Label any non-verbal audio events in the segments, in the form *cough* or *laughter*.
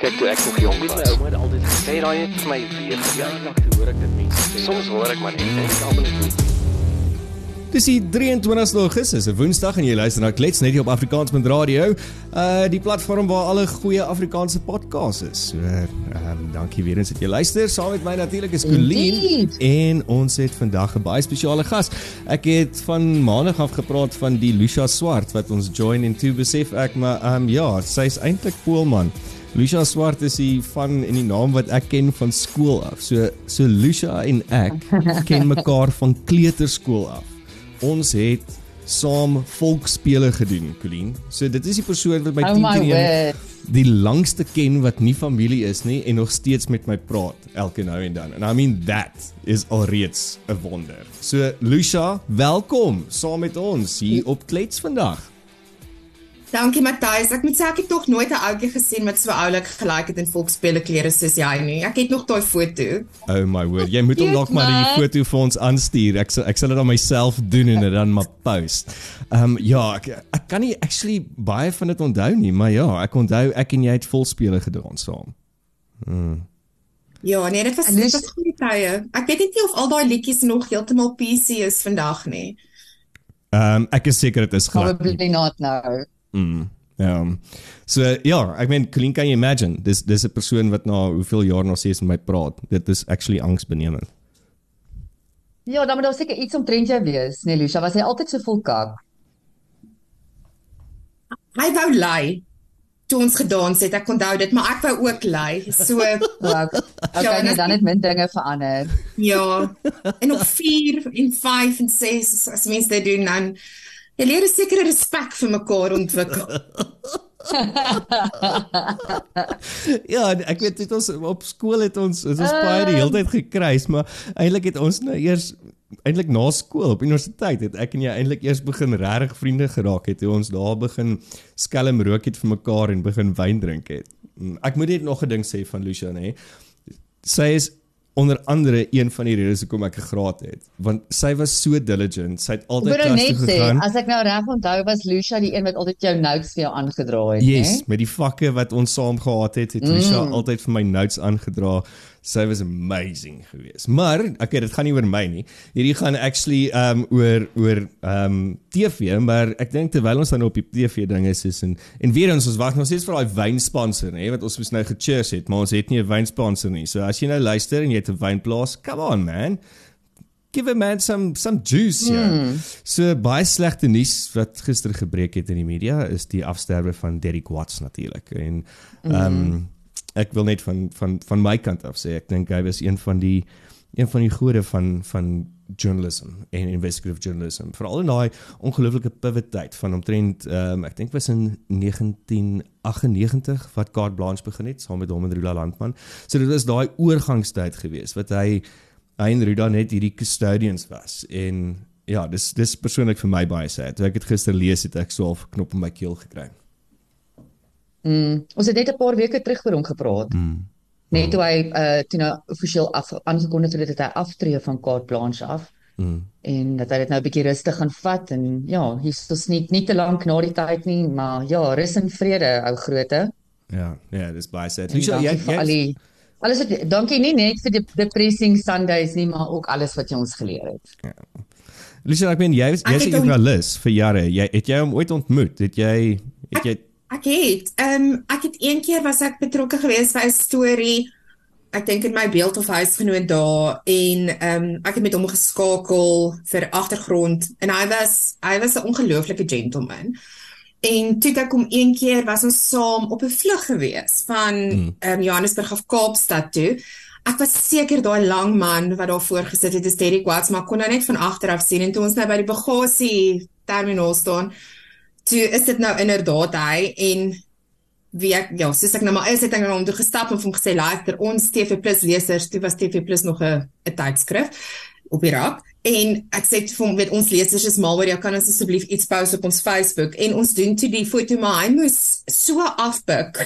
Kyk toe ek nog jonk was. Ouma het altyd gesê daai het vir my weer toe hoor ek dit mense sê. Soms hoor ek maar net en ek almal net Dis die 23 Augustus, 'n Woensdag en jy luister na Klets net hier op Afrikaans.radio. Uh die platform waar alle goeie Afrikaanse podcasts is. So, ehm um, dankie weer eens dat jy luister. Saam met my natuurlik is Colleen en ons het vandag 'n baie spesiale gas. Ek het van maandag af gepraat van die Lucia Swart wat ons join en toe besef ek maar ehm um, ja, sy's eintlik Poolman. Lucia Swart is die van en die naam wat ek ken van skool af. So so Lucia en ek *laughs* ken mekaar van kleuterskool af. Ons het saam volksspele gedoen, Colleen. So dit is die persoon wat my Oh 10 my keer die langste ken wat nie familie is nie en nog steeds met my praat elke nou en dan. And I mean that is alreeds 'n wonder. So Lucia, welkom saam met ons hier op Klets vandag. Dankie Matthys. Ek moet sê ek het tog nooit 'n ouetjie gesien met so oulik gelyk het in volksspele klere soos jy nie. Ek het nog daai foto. Oh my word, jy moet hom dalk maar die foto vir ons aanstuur. Ek sal ek sal dit aan myself doen en dit dan maar post. Ehm um, ja, ek, ek kan nie actually baie van dit onthou nie, maar ja, ek onthou ek en jy het volspele gedoen saam. Ja, nee, dit was En dit was goeie tye. Ek weet net nie of al daai liedjies nog heeltemal PC is vandag nie. Ehm um, ek is seker dit is glad. Probably not now. Mm. Ja. So ja, ek meen Colleen kan jy imagine, dis dis 'n persoon wat na hoeveel jaar nog steeds met my praat. Dit is actually angsbenemend. Ja, dan moet daar seker iets omtrent jou wees, nee Lucia, was hy altyd so vol kak? Hy wou lei toe ons gedans het. Ek onthou dit, maar ek wou ook lei. So. *laughs* Okay, Ja, nee, dan het min dinge verander. ja, en op 4 en 5 en 6 as mense dit doen dan jy leer 'n sekere respek vir mekaar ontwikkel. *laughs* Ja, ek weet dit ons op skool het ons het ons baie die hele tyd gekruis, maar eintlik het ons nou eers eintlik na skool op universiteit het ek en jy eintlik eers begin regtig vriende geraak het toe ons daar begin skelm rook het vir mekaar en begin wyn drink het. Ek moet net nog 'n ding sê van Lucia nê. Sy is onder andere een van die redes hoekom ek gegraad het, want sy was so diligent. Sy het altyd klas toe net sê, gegaan. as ek nou reg onthou, was Lucia die een wat altyd jou notes vir jou aangedra het, Yes, né? met die vakke wat ons saam gehad het, het Lucia mm. altyd vir my notes aangedra. Sy was amazing geweest. Maar okay, dit gaan nie oor my nie. Hierdie gaan actually um oor oor um TV, maar ek dink terwyl ons dan op die TV ding is is en en weer eens ons wag nog steeds vir daai wynsponsor, nê, wat ons mos nou gecheers het, maar ons het nie 'n wynsponsor nie. So as jy nou luister en jy het 'n wynplaas, come on man. Give a man some some juice ja. Mm. So baie slegte nuus wat gister gebreek het in die media is die afsterwe van Derrick Watts natuurlik. En ehm um, ek wil net van van van my kant af sê ek dink hy was een van die een van die gode van van journalism en investigative journalism. Veral in daai ongelooflike pivot tyd van omtrent um, ek dink was in 1998 wat Carte Blanche begin het saam met hom en Rula Landman. So dit was daai oorgangstyd geweest wat hy hy en Ruda net hierdie custodians was en ja, dis dis persoonlik vir my baie sad. Toe ek dit gister lees het ek so 'n knop in my keel gekry. Mm, ons het net 'n paar weke terug oor hom gepraat. Mm. Net toe hy uh toe nou offisieel af aangekondig het dat hy aftree van Carte Blanche af Mm. en dat hy dit nou 'n bietjie rustig gaan vat en ja, hier's ons nie nie te lank na die tyd nie, maar ja, rus en vrede ou groote. Ja, ja, dis baie sad. Lucia, jy vir al jy die alles wat dankie nie net vir die depressing Sundays nie, maar ook alles wat jy ons geleer het. Lucia, ek meen jy is Ek jy's 'n joernalis vir jare. Jy het jy hom ooit ontmoet? Het jy het jy Ek het, ehm um, ek het een keer was ek betrokke geweest by 'n storie. Ek dink in my beeld of huisgenoot daar en ehm um, ek het met hom geskakel vir agtergrond en hy was hy was 'n ongelooflike gentleman. En toe ek hom een keer was ons saam op 'n vlug gewees van Mm. ehm um, Johannesburg af Kaapstad toe. Ek was seker daai lang man wat daar voor gesit het is Derrick Watts, maar ek kon nou net van agter af sien en toe ons nou by die bagasie terminaal staan, toe is dit nou inderdaad hy en wie ek ja, soos ek nou maar is, het ek na hom toe gestap en vir hom gesê luister, ons TV+ lesers, toe was TV+ nog 'n 'n tydskrif op die rak en ek sê vir hom weet ons lesers is mal oor jou kan ons asseblief iets post op ons Facebook en ons doen toe die foto maar hy moes so afbuk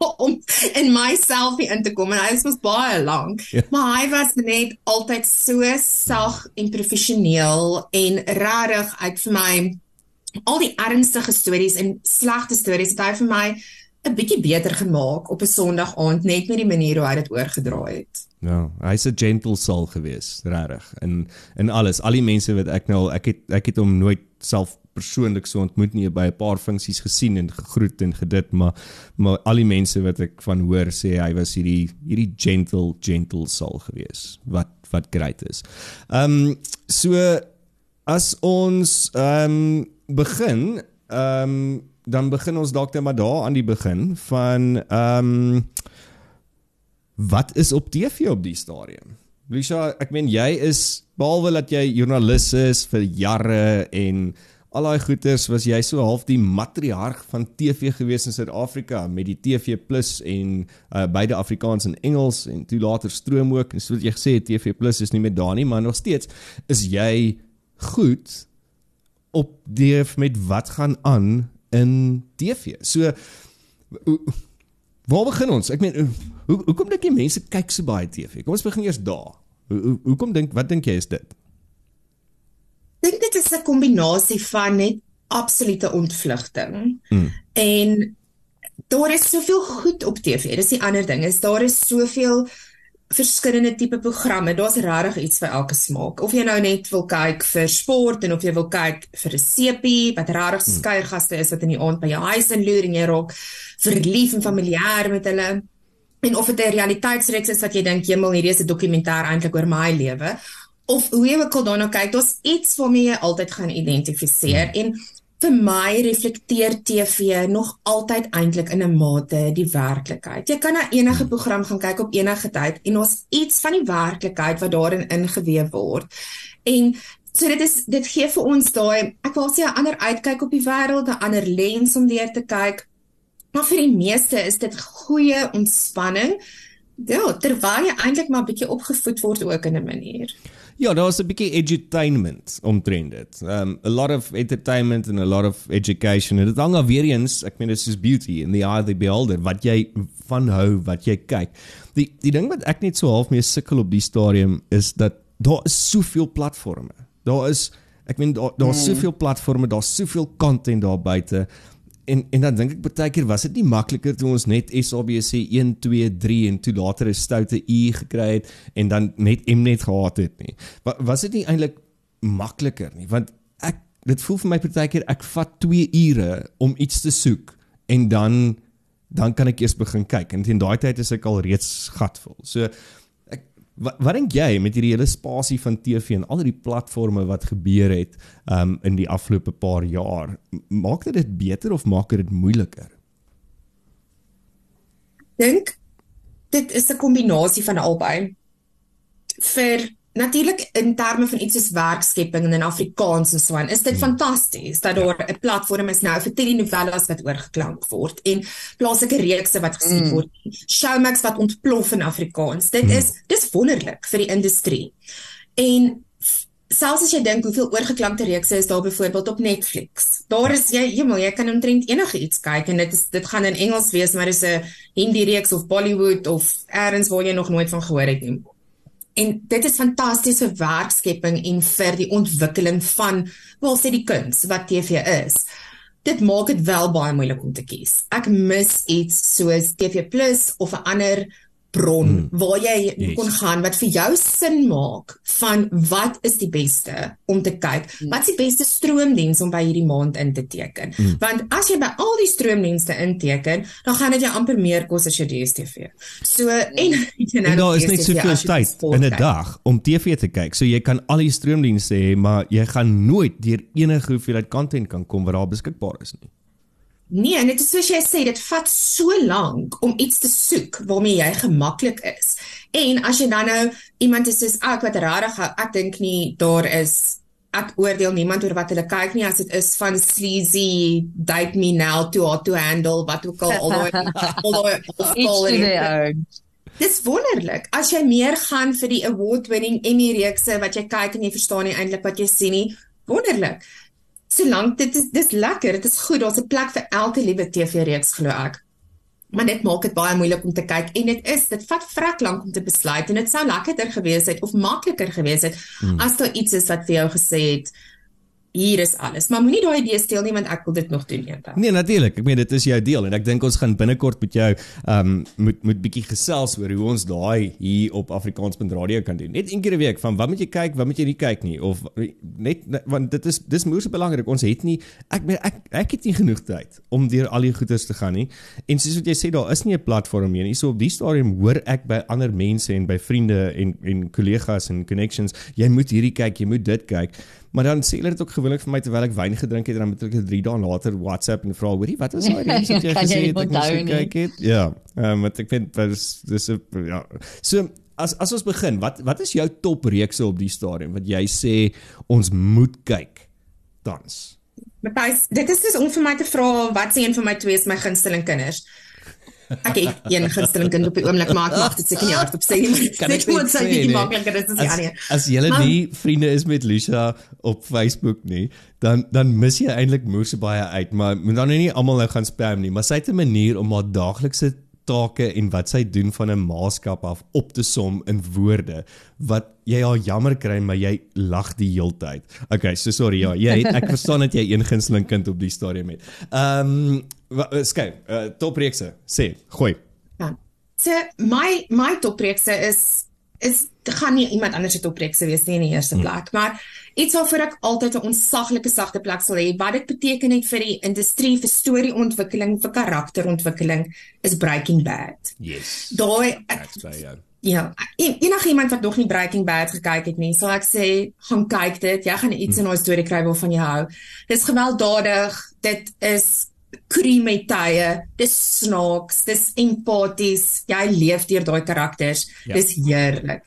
*laughs* om in my selfie in te kom en hy was baie lank. Ja. Maar hy was net altyd so sag en professioneel en regtig uit vir my al die ernstige stories en slegte stories het hy vir my 'n bietjie beter gemaak op 'n Sondag aand net met die manier hoe hy dit oorgedra het. Ja, hy's 'n gentle soul gewees, regtig. In in alles, al die mense wat ek nou ek het ek het hom nooit self persoonlik so ontmoet nie by 'n paar funksies gesien en gegroet en gedit, maar maar al die mense wat ek van hoor sê hy was hierdie hierdie gentle gentle soul gewees. Wat wat great is. Ehm um, so as ons ehm um, begin, ehm um, dan begin ons dalk net maar daar aan die begin van ehm um, wat is op TV op die stadium? Lucia, ek meen jy is behalwe dat jy joernalis is vir jare en al daai goeters was jy so half die matriarg van TV gewees in Suid-Afrika met die TV Plus en uh, beide Afrikaans en Engels en toe later stroom ook en soos jy gesê het TV Plus is nie meer daar nie maar nog steeds is jy goed op DF met wat gaan aan in TV. So waar begin ons? Ek meen hoe hoekom dink jy mense kyk so baie TV? Kom ons begin eers daar. Hoe hoekom dink wat dink jy is dit? Dink dit is 'n kombinasie van net absolute ontvlugting. Hmm. En daar is soveel goed op TV. Dis die ander ding. Is daar is soveel verskillende tipe programme. Daar's regtig iets vir elke smaak. Of jy nou net wil kyk vir sport en of jy wil kyk vir 'n sepie wat regtig hmm. skuiergaste is wat in die aand by jou huis inloer en jy raak verlief en familier met hulle. En of dit 'n realiteitsreeks is wat jy dink hemel hierdie is 'n dokumentêr eintlik oor my lewe of hoe jy ook al daarna kyk, daar's iets waarmee jy altyd gaan identifiseer hmm. en vir my reflekteer TV nog altyd eintlik in 'n mate die werklikheid. Jy kan na enige hmm. program gaan kyk op enige tyd en ons iets van die werklikheid wat daarin ingeweef word. En so dit is dit gee vir ons daai ek wil sê 'n ander uitkyk op die wêreld, 'n ander lens om deur te kyk. Maar vir die meeste is dit goeie ontspanning. Ja, terwyl jy eintlik maar bietjie opgevoed word ook in 'n manier. Ja, daar's 'n bietjie edutainment omtrent dit. Um a lot of entertainment and a lot of education. En dit hang af weer eens, ek meen dit is beauty in the eye of the beholder wat jy van hou, wat jy kyk. Die die ding wat ek net so half mee sukkel op die stadium is dat daar is soveel platforms. Daar is ek meen daar daar's mm. soveel platforms, daar's soveel content daar buite en en dan dink ek baie keer was dit nie makliker toe ons net SABC 1 2 3 en toe later 'n stoute U gekry het en dan net Mnet gehad het nie. Was, was dit nie eintlik makliker nie? Want ek dit voel vir my baie keer ek vat 2 ure om iets te soek en dan dan kan ek eers begin kyk en teen daai tyd is ek al reeds gatvol. So Wat wat dink jy met hierdie hele spasie van TV en al die platforms wat gebeur het um in die afgelope paar jaar? Maak dit dit beter of maak dit moeiliker? Dink dit is 'n kombinasie van albei. Vir Natuurlik in terme van iets soos werkskepping in Afrikaans en so aan, is dit hmm. fantasties dat daar 'n platform is nou vir telenovelas wat oorgeklank word en plaaslike reekse wat gesien hmm. word. Showmax wat ontplof in Afrikaans. Dit hmm. is dis wonderlik vir die industrie. En selfs as jy dink hoeveel oorgeklankte reekse is daar byvoorbeeld op Netflix. Daar is jy, jy, jy kan omtrent enige iets kyk en dit is dit gaan in Engels wees, maar dis 'n Hindi reeks of Bollywood of elders waar jy nog nooit van gehoor het nie. En dit is fantastiese werkskepping en vir die ontwikkeling van wel sê die kuns wat TV is. Dit maak dit wel baie moeilik om te kies. Ek mis iets soos TV+ of 'n ander bron hmm. waar jy yes. kon gaan wat vir jou sin maak van wat is die beste om te kyk. Hmm. Wat is die beste stroomdiens om by hierdie maand in te teken? Hmm. Want as jy by al die stroomdienste inteken, dan gaan dit jou amper meer kos as jou DStv. So *laughs* en jy nou daar is net soveel tyd in 'n dag om TV te kyk. So jy kan al die stroomdienste hê, maar jy gaan nooit deur enige hoeveelheid content kan kom wat daar beskikbaar is nie. Nee, is soos jy sê, dit vat so lank om iets te soek waarmee jy gemaklik is. En as jy dan nou iemand is soos ek wat rarig ek dink nie daar is ek oordeel niemand oor wat hulle kyk nie as dit is van sleazy date me now to how to handle wat ook al al daai *laughs* Dis wonderlik. As jy meer gaan vir die award-winning Emmy reekse wat jy kyk en jy verstaan nie eintlik wat jy sien nie, wonderlik solank dit is dis lekker, dit is goed, daar's 'n plek vir elke liewe TV-reeks glo ek. Maar dit maak dit baie moeilik om te kyk en dit is dit vat vrek lank om te besluit en dit sou lekkerder gewees het of makliker gewees het hmm. as daar iets is wat vir jou gesê het hier is alles. Maar moenie daai idee steel nie want ek wil dit nog doen eendag. Nee, natuurlik. Ek meen dit is jou deel en ek dink ons gaan binnekort met jou ehm um, moet moet bietjie gesels oor hoe ons daai hier op Afrikaans.radio kan doen. Net een keer 'n week van wat moet jy kyk, wat moet jy nie kyk nie of net want dit is dis moeë so belangrik. Ons het nie ek meen ek ek het nie genoeg tyd om deur al die goeders te gaan nie. En soos wat jy sê daar is nie 'n platform meer nie. So op die stadium hoor ek by ander mense en by vriende en en kollegas en connections, jy moet hierdie kyk, jy moet dit kyk. Maar dan sê hulle dit ook gewoonlik vir my terwyl ek wyn gedrink het en dan moet ek 3 dae later WhatsApp en vra, "Hoorie, wat was daai reeks wat jy gesê het ek moet kyk het?" Ja, ehm um, ek vind dis dis ja. So as as ons begin, wat wat is jou top reekse op die stadium wat jy sê ons moet kyk tans? Matthys, dit is dus om vir my te vra wat se een van my twee is my gunsteling kinders. Ek het een gunsteling kind op die oomblik maar ek mag dit seker nie hardop sê nie. Ek net sê dit makliker is as die ander. As jy nie vriende is met Lucia op Facebook nie, dan dan mis jy eintlik moeë baie uit, maar moet dan nie almal nou gaan spam nie, maar sy het 'n manier om haar daaglikse take en wat sy doen van 'n maaskap af op te som in woorde wat jy al jammer kry maar jy lag die heeltyd. Okay, so sorry ja, jy het, ek verstaan dat jy een gunsteling kind op die stadium het. Ehm um, skei, uh, topreekse, sê, gooi. Ja. So my my topreekse is is gaan nie iemand anders se topreekse wees nie in die eerste hmm. plek, hmm. maar iets waarvoor ek altyd 'n onsaglike sagte plek sal hê, wat dit beteken het vir die industrie vir storieontwikkeling, vir karakterontwikkeling is Breaking Bad. Yes. Daai Ja, en enige iemand wat nog nie Breaking Bad gekyk het nie, sal ek sê, gaan kyk dit. Jy gaan iets hmm. in daai storie kry waarvan jy hou. Dit is gewelddadig. Dit is creamy tye. Dis snaaks, dis empaties. Jy leef deur daai karakters. Ja. Dis heerlik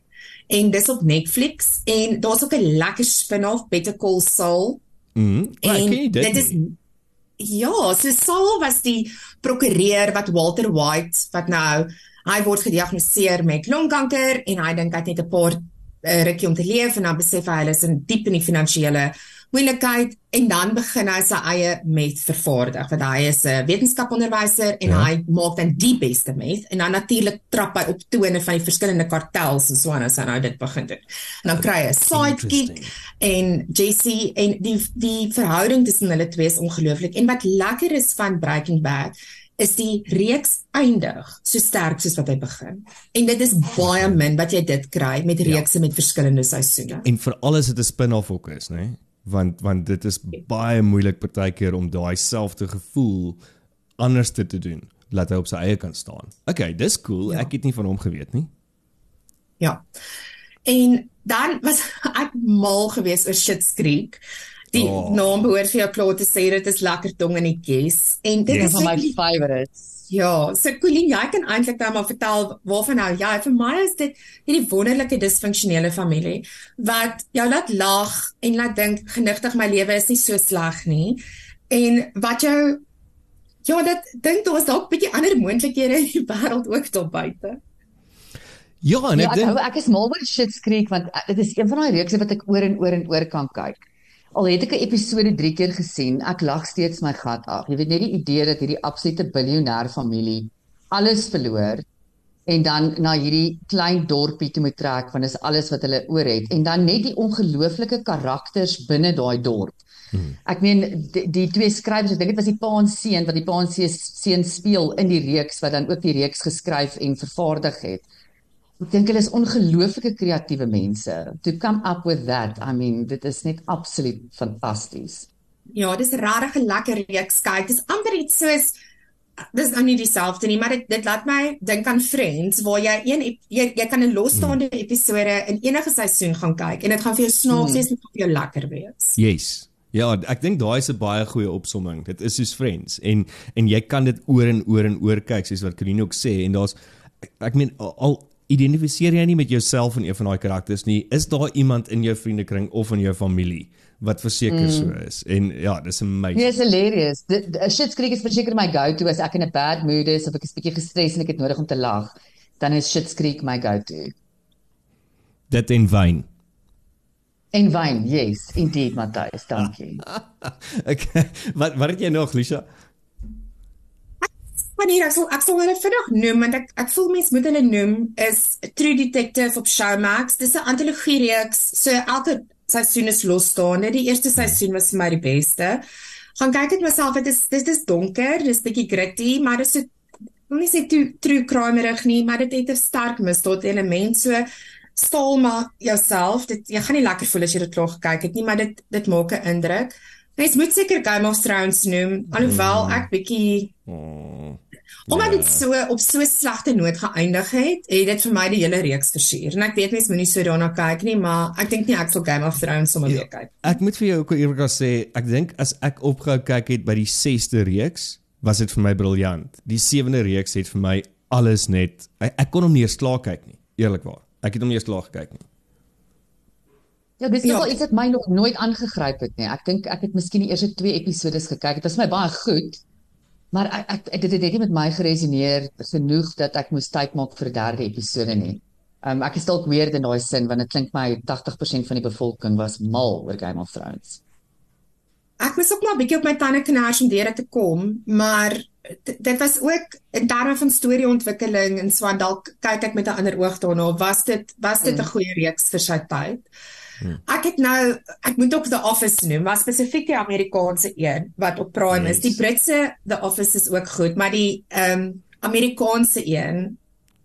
en dis op Netflix en daar's ook 'n lekker spin-off Better Call Saul. Mm. En dit, dit is Ja, so Saul was die prokureur wat Walter White wat nou hy word gediagnoseer met longkanker en hy dink hy het net 'n paar uh, rukkie om te leef en dan besef hy hy is in diep in die finansiële moeilikheid en dan begin hy sy eie met vervaardig want hy is 'n wetenskaponderwyser en ja. hy maak dan die beste met en dan natuurlik trap hy op tone van die verskillende kartels en so aan as hy nou dit begin doen. En dan kry hy 'n sidekick en JC en die die verhouding tussen hulle twee is ongelooflik en wat lekker is van Breaking Bad is die reeks eindig so sterk soos wat hy begin. En dit is baie min wat jy dit kry met ja. reekse ja. met verskillende seisoene. En vir alles het 'n spin-off ook is, né? Nee? Want want dit is baie moeilik partykeer om daai selfde gevoel anders te doen laat hy op sy eie kan staan. Okay, dis cool. Ja. Ek het nie van hom geweet nie. Ja. En dan was *laughs* ek mal geweest oor Shit's Creek. Die oh. naam behoort vir jou klaar te sê dit is lekker tong in die kies en dit yes. is van my favorites. Ja, so Colleen, jy kan eintlik nou maar vertel waarvan nou. Ja, vir my is dit hierdie wonderlike disfunksionele familie wat jou laat lag en laat dink genigtig my lewe is nie so sleg nie. En wat jou ja, dit dink daar is dalk bietjie ander moontlikhede in die wêreld ook daar buite. Ja, en ek ja, dink ek is mal oor Shit's Creek want eh, dit is een van daai reekse wat ek oor en oor en oor kan kyk. Al het ek 'n episode 3 keer gesien, ek lag steeds my gat af. Jy weet net die idee dat hierdie absolute biljoenêr familie alles verloor en dan na hierdie klein dorpie toe moet trek want dis alles wat hulle oor het en dan net die ongelooflike karakters binne daai dorp. Hmm. Ek meen die, die twee skrywers, ek dink dit was die pa en seun wat die pa en seun speel in die reeks wat dan ook die reeks geskryf en vervaardig het. Ek dink hulle is ongelooflike kreatiewe mense. To come up with that, I mean, dit is net absoluut fantasties. Ja, dis regtig 'n lekker reeks kyk. Dis amper iets soos dis nou nie dieselfde nie, maar dit dit laat my dink aan Friends waar jy een jy, jy kan 'n losstaande hmm. episode in enige seisoen gaan kyk en dit gaan vir jou snaaks hmm. wees en vir jou lekker wees. Yes. Ja, ek dink daai is 'n baie goeie opsomming. Dit is soos Friends en en jy kan dit oor en oor en oor kyk soos wat Karine ook sê en daar's ek, ek meen al identifiseer jy nie met jouself en een van daai karakters nie, is daar iemand in jou vriendekring of in jou familie wat verseker mm. so is. En ja, dis amazing. Yes, hilarious. The shit creek is verseker my go-to as ek in 'n bad mood is of ek is bietjie gestres en ek het nodig om te lag, dan is shit creek my go-to. Dit in wyn. In wyn, yes, indeed, Matthys, dankie. *laughs* okay. *laughs* Wat wat het jy nog, Lisha? Wanneer ek sal ek sal hulle vinnig noem want ek ek voel mense moet hulle noem is True Detective op Showmax. Dis 'n antologie reeks. So elke seisoene los staan. Net die eerste seisoen was vir my die beste. Gaan kyk dit myself, dit is dit is donker, dis bietjie gritty, maar dit is so wil nie sê true, true crimerig nie, maar dit het 'n sterk misdaad element. So staal maar jouself. Dit jy gaan nie lekker voel as jy dit klaar gekyk het nie, maar dit dit maak 'n indruk. Mens moet seker Game of Thrones noem, alhoewel ek bietjie Oh, Omdat Ja. dit so op so slegte noot geëindig het, het dit vir my die hele reeks versuur. En ek weet mense moenie so daarna kyk nie, maar ek dink nie ek sal Game of Thrones sommer Ja. weer kyk. Ek moet vir jou ook eerlik sê, ek dink as ek opgehou kyk het by die 6de reeks, was dit vir my briljant. Die 7de reeks het vir my alles net ek, ek kon hom nie eens klaar kyk nie, eerlikwaar. Ek het hom nie eens klaar gekyk nie. Ja, dis Ja. nogal iets wat my nog nooit aangegryp het nie. Ek dink ek het miskien die eerste 2 episodes gekyk. Dit was my baie goed. Maar ek, ek dit het net nie met my geresoneer genoeg dat ek moes tyd maak vir 'n derde episode nie. Um, ek is dalk weird in daai sin want dit klink my 80% van die bevolking was mal oor Game of Thrones. Ek moes ook maar 'n bietjie op my tande knars om deur dit te kom, maar dit was ook in terme van storieontwikkeling en so aan dalk kyk ek met 'n ander oog daarna. Was dit was dit 'n goeie reeks vir sy tyd? Ek het nou ek moet ook The Office noem, maar spesifiek die Amerikaanse een wat op Prime is. Die. Britse The Office is ook goed, maar die ehm um, Amerikaanse een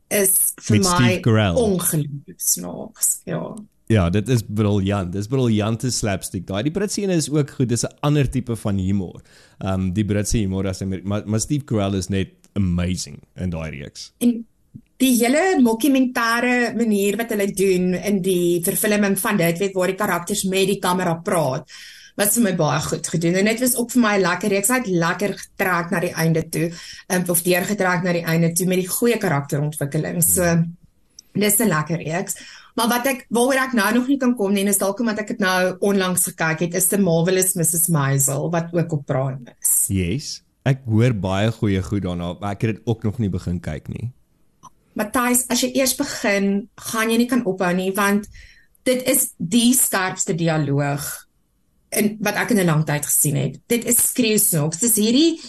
is vir Met my ongelooflik snaaks. Ja. Ja, dit is briljant. Dis briljante slapstick daai. Die Britse een is ook goed. Dis 'n ander tipe van humor. Ehm um, die Britse humor as Amer maar, maar Steve Carell is net amazing in daai reeks. En die hele mockumentêre manier wat hulle doen in die vervilming van dit, weet waar die karakters met die kamera praat, was vir my baie goed gedoen. En dit was ook vir my lekker reeks. Het lekker getrek na die einde toe, um, of deurgetrek na die einde toe met die goeie karakterontwikkeling. So dis 'n lekker reeks. Maar wat ek waaroor ek nou nog nie kan kom nie, is dalk omdat ek dit nou onlangs gekyk het, is The Marvelous Mrs. Maisel wat ook op Prime is. Yes. Ek hoor baie goeie goed daarna, maar ek het dit ook nog nie begin kyk nie. Matthys, as jy eers begin, gaan jy nie kan ophou nie want dit is die skerpste dialoog in wat ek in 'n lang tyd gesien het. Dit is skreeusnoks. Dis hierdie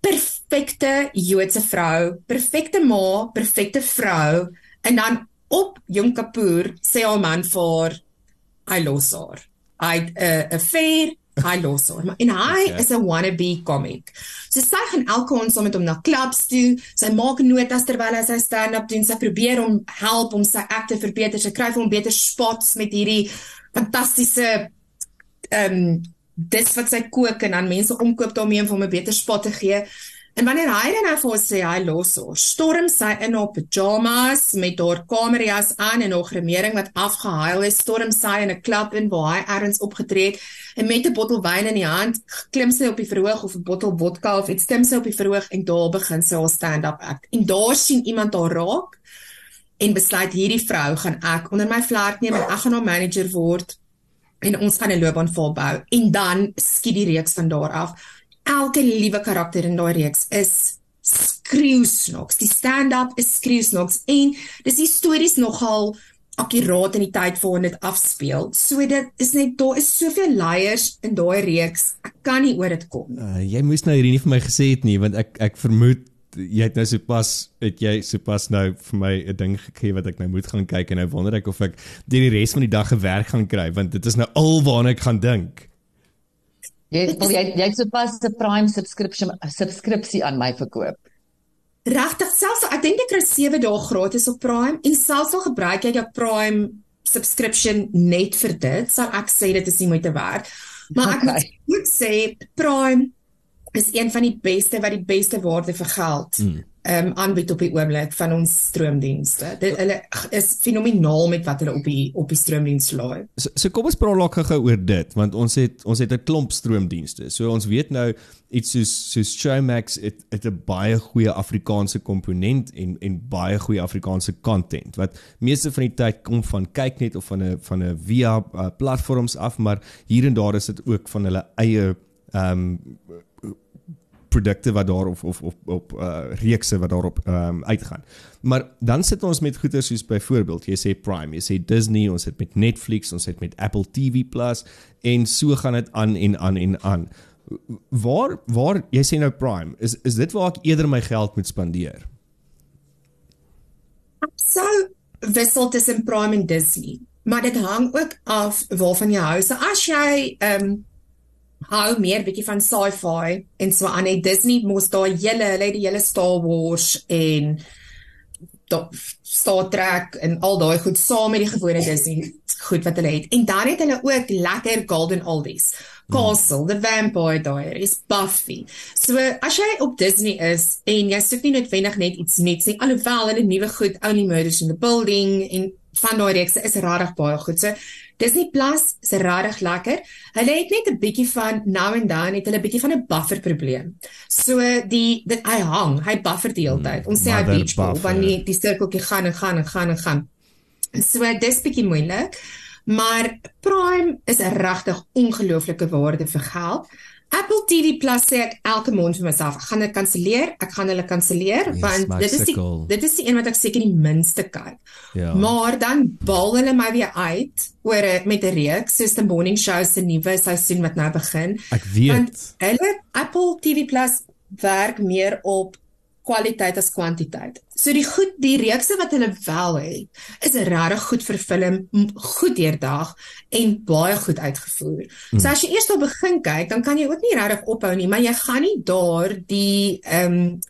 perfekte Joodse vrou, perfekte ma, perfekte vrou en dan op Jong Kapoor sê haar man vir haar, hy los haar. Hy 'n affair, hy los haar. Maar en hy Okay. is 'n wannabe comic. So sy gaan elke aand saam met hom na clubs toe. Sy maak notas terwyl hy sy stand-up doen. Sy probeer hom help om sy act te verbeter. Sy kry vir hom beter spots met hierdie fantastiese ehm um, dis wat sy kook en dan mense omkoop daarmee om vir hom 'n beter spot te gee. En wanneer hy dan nou vir ons sê hy los haar, storm sy in haar pyjamas met haar kamerjas aan en haar gremering wat afgehuil is, storm sy in 'n klub in waar hy ergens opgetree het en met 'n bottel wyn in die hand klim sy op die verhoog of 'n bottel vodka of iets stem sy op die verhoog en daar begin sy haar stand-up act. En daar sien iemand haar raak en besluit hierdie vrou gaan ek onder my vlerk neem en ek gaan haar manager word en ons gaan 'n loopbaan volbou en dan skiet die reeks van daar af. Elke liewe karakter in daai reeks is skreeusnoks. Die stand-up is skreeusnoks en dis histories nogal akkuraat in die tyd waarin dit afspeel. So dit is net daar is soveel layers in daai reeks. Ek kan nie oor dit kom. Uh, jy moes nou hierdie nie vir my gesê het nie want ek ek vermoed jy het nou sopas het jy sopas nou vir my 'n ding gegee wat ek nou moet gaan kyk en nou wonder ek of ek die res van die dag gewerk gaan kry want dit is nou al waarna ek gaan dink. Jy wil jy jy het sopas 'n Prime subscription subskripsie aan my verkoop. Regtig, selfs ek dink jy kry 7 dae gratis op Prime en selfs al gebruik jy jou Prime subscription net vir dit, sal ek sê dit is nie moeite werd. Maar ek Okay. moet sê Prime is een van die beste wat die beste waarde vir geld Mm. Ehm um, aanbied op die oomblik van ons stroomdienste. Dit hulle is fenomenaal met wat hulle op die op die stroomdiens laai. So, so kom ons praat lekker gou oor dit want ons het ons het 'n klomp stroomdienste. So ons weet nou iets soos soos Showmax het het 'n baie goeie Afrikaanse komponent en en baie goeie Afrikaanse content wat meeste van die tyd kom van kyknet of van 'n van 'n via uh, platforms af, maar hier en daar is dit ook van hulle eie ehm um, produkte wat daar of of op op uh reekse wat daarop ehm um, uitgaan. Maar dan sit ons met goeie soos byvoorbeeld jy sê Prime, jy sê Disney, ons het met Netflix, ons het met Apple TV Plus en so gaan dit aan en aan en aan. Waar waar jy sê nou Prime, is is dit waar ek eerder my geld moet spandeer? sou wissel tussen Prime en Disney. maar dit hang ook af waarvan jy hou. So as jy ehm um, hou meer bietjie van sci-fi en so aan net Disney mos daai hele hulle het die hele Star Wars en Star Trek en al daai goed saam met die gewone Disney goed wat hulle het. En dan het hulle ook lekker golden oldies. Castle, The Vampire Diaries, Buffy. So as jy op Disney is en jy soek nie noodwendig net iets nuuts nie, alhoewel hulle nuwe goed Only Murders in the Building en van daai reeks is regtig baie goed. So Disney Plus is regtig lekker. Hulle het net 'n bietjie van now and then het hulle 'n bietjie van 'n buffer probleem. So die dit hy hang, hy buffer die hele tyd. Ons sê hy beach ball wanneer die sirkeltjie gaan en gaan en gaan en gaan. So dis bietjie moeilik. Maar Prime is regtig ongelooflike waarde vir geld. Apple TV Plus sê ek elke maand vir myself, ek gaan dit kanselleer, ek gaan hulle kanselleer yes, want dit is die dit is die een wat ek seker die minste kyk. Ja. Maar dan bal hulle my weer uit oor met 'n reeks soos the morning show se nuwe seisoen wat nou begin. Ek weet. Want hulle Apple TV Plus werk meer op kwaliteit as kwantiteit. So die goed die reekse wat hulle wel het, is regtig goed vir film, goed deurdag en baie goed uitgevoer. Hmm. So as jy eers wil begin kyk, dan kan jy ook nie regtig ophou nie, maar jy gaan nie daar die ehm um,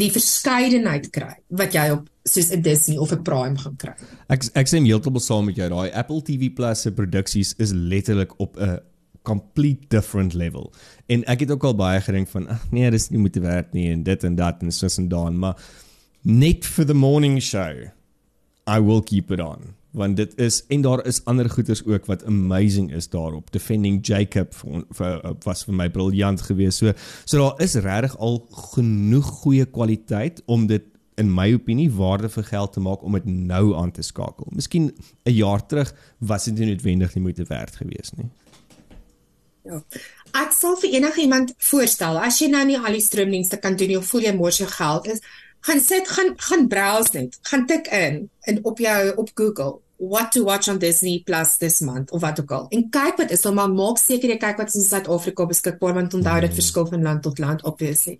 die verskeidenheid kry wat jy op soos 'n Disney of 'n Prime gaan kry. Ek ek sê heeltemal saam met jou. Daai Apple TV Plus se produksies is letterlik op 'n complete different level. En ek het ook al baie gedink van ag nee, dis nie moet werk nie en dit en dat en soos en dan, maar net for the morning show I will keep it on want dit is en daar is ander goeters ook wat amazing is daarop defending Jacob vir, vir was vir my briljant geweest so so daar is regtig al genoeg goeie kwaliteit om dit in my opinie waarde vir geld te maak om dit nou aan te skakel. Miskien 'n jaar terug was dit nie noodwendig nie moeite werd geweest nie. Ja. Ek sal vir enige iemand voorstel as jy nou nie al die stroomdienste kan doen nie of voel jy mors jou geld is, gaan sit gaan gaan browse net. Gaan tik in in op jou op Google what to watch on Disney Plus this month of wat ook al. En kyk wat is, maar maak seker jy kyk wat is in Suid-Afrika beskikbaar want onthou dit mm. verskil van land tot land obviously.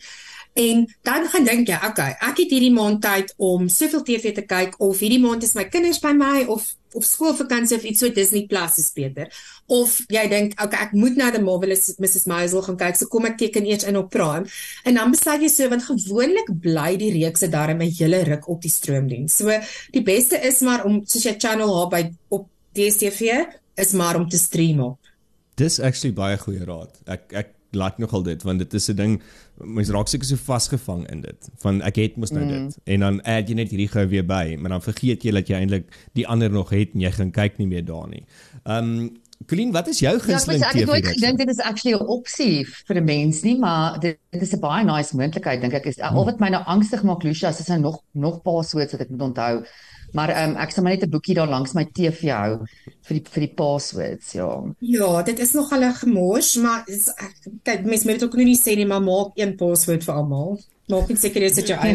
En dan gaan dink jy, okay, ek het hierdie maand tyd om soveel TV te kyk of hierdie maand is my kinders by my of of skoolvakansie of iets so Disney Plus is beter. Of jy dink, okay, ek moet na die Marvelous Mrs. Maisel gaan kyk, so kom ek teken eers in op Prime. En dan besluit jy so want gewoonlik bly die reekse daarin 'n hele ruk op die stroomdiens. So die beste is maar om soos jy channel haar by op DStv is maar om te stream op. Dis actually baie goeie raad. Ek ek laat nogal dit want dit is 'n ding mens raak seker so vasgevang in dit van ek het mos nou mm. dit en dan add jy net hierdie gou weer by maar dan vergeet jy dat jy eintlik die ander nog het en jy gaan kyk nie meer daar nie. Um Colleen, wat is jou gunsteling TV? Ja, ek dink dit is actually 'n opsie vir 'n mens nie, maar dit, dit is 'n baie nice moontlikheid dink ek is al wat my nou angstig maak Lucia is hy nog nog passwords wat ek moet onthou. Maar um, ek sal maar net 'n boekie daar langs my TV hou vir die vir die passwords, ja. Ja, dit is nog al 'n gemors, maar is, kyk mense moet dit ook nie sê nie, maar maak een password vir almal. Maak net seker jy sit jou eie.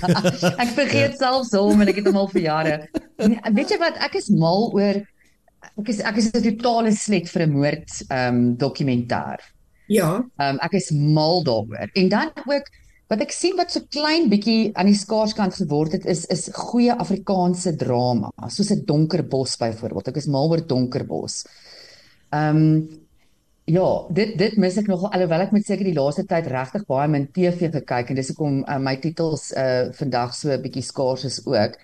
*laughs* ek vergeet ja. self so, maar ek het hom al vir jare. Nee, weet jy wat, ek is mal oor ek is ek is 'n totale slet vir 'n moord ehm um, dokumentêr. Ja. Ehm um, ek is mal daaroor. En dan ook Wat ek sien wat so klein bietjie aan die skaarskant geword het is is goeie Afrikaanse drama, soos 'n Donkerbos byvoorbeeld. Ek is mal oor Donkerbos. Ehm um, ja, dit dit mis ek nogal alhoewel ek met seker die laaste tyd regtig baie min TV gekyk en dis hoekom uh, my titels uh vandag so 'n bietjie skaars is ook.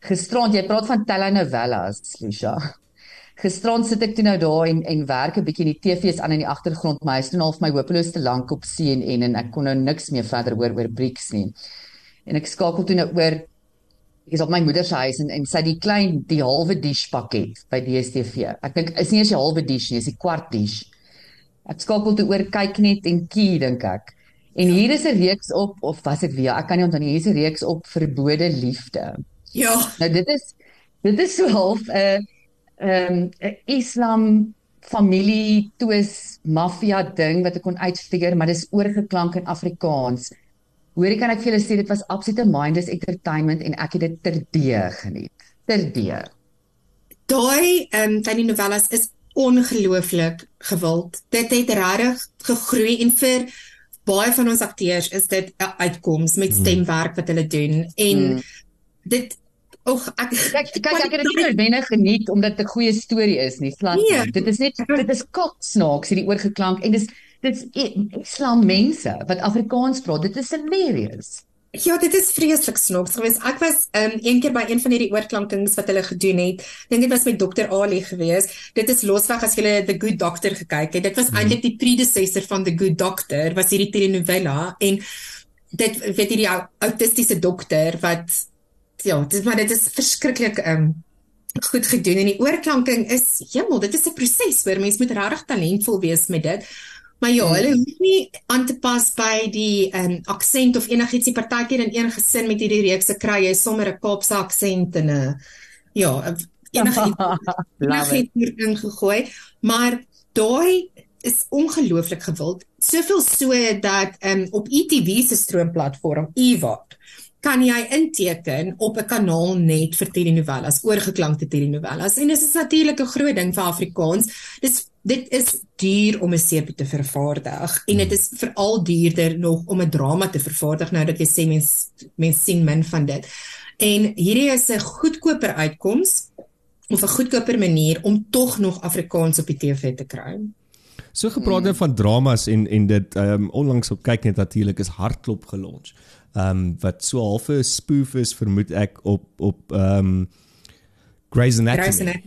Gisterand jy praat van telenovelas, Lucia. Gisterand sit ek toe nou daar en en werk 'n bietjie in die TV's aan in die agtergrond, maar hy's toe al vir my hopeloos te lank op CNN en ek kon nou niks meer verder hoor oor BRICS nie. En ek skakel toe nou oor ek is op my moeder se huis en en sy die klein die halwe dish pakket by DStv. Ek dink is nie eens die halwe dish nie, is die kwart dish. Ek skakel toe oor kyk net en kie dink ek. En hier is 'n reeks op of was dit weer? Ek kan nie onthou nie. Hier is 'n reeks op verbode liefde. Ja. Nou dit is dit is so half 'n uh, ehm um, Islam familie twis maffia ding wat ek kon uitfigure, maar dis oorgeklank in Afrikaans. Hoorie kan ek vir julle sê dit was absolute mindless entertainment en ek het dit terdee geniet. Terdee. Daai ehm um, tiny novellas is ongelooflik gewild. Dit het regtig gegroei en vir baie van ons akteurs is dit 'n uitkoms met hmm. stemwerk wat hulle doen en mm. dit Oek, ek kyk *laughs* kyk ek het dit nie noodwendig geniet omdat dit 'n goeie storie is nie. Slat. Nee. Dit is net dit is kak snaaks hierdie oorgeklank en dis dit's Islam mense wat Afrikaans praat. Dit is hilarious. Ja, dit is vreeslik snaaks geweest. Ek was um een keer by een van hierdie oorklankings wat hulle gedoen het. Dink dit was met Dr. Ali geweest. Dit is losweg as jy The Good Doctor gekyk het. Dit was mm. eintlik die predecessor van The Good Doctor, was hierdie telenovela en dit weet hierdie autistiese dokter wat ja, dit maar dit is verskriklik um goed gedoen en die oorklanking is hemel, dit is 'n proses hoor. Mens moet regtig talentvol wees met dit. Maar ja, hulle hoef nie aan te pas by die ehm um, aksent of enigiets nie. Partykeer in een gesin met hierdie reekse kry jy sommer 'n Kaapse aksent en 'n ja, enigiets *laughs* enigiets hier ingegooi, maar daai is ongelooflik gewild. Soveel so dat ehm um, op ETV se stroomplatform Ewart kan jy inteken op 'n kanaal net vir telenovelas, oorgeklankte telenovelas. En dit is natuurlik 'n groot ding vir Afrikaans. Dis dit is duur om 'n seepie te vervaardig en dit is veral duurder nog om 'n drama te vervaardig nou dat jy sê mens mens sien min van dit. En hierdie is 'n goedkoper uitkoms of 'n goedkoper manier om tog nog Afrikaans op die TV te kry. So gepraat hmm. van dramas en en dit ehm um, onlangs op kyk net natuurlik is Hartklop gelons ehm um, wat so half 'n spoof is vermoed ek op op ehm um, Grey's Anatomy.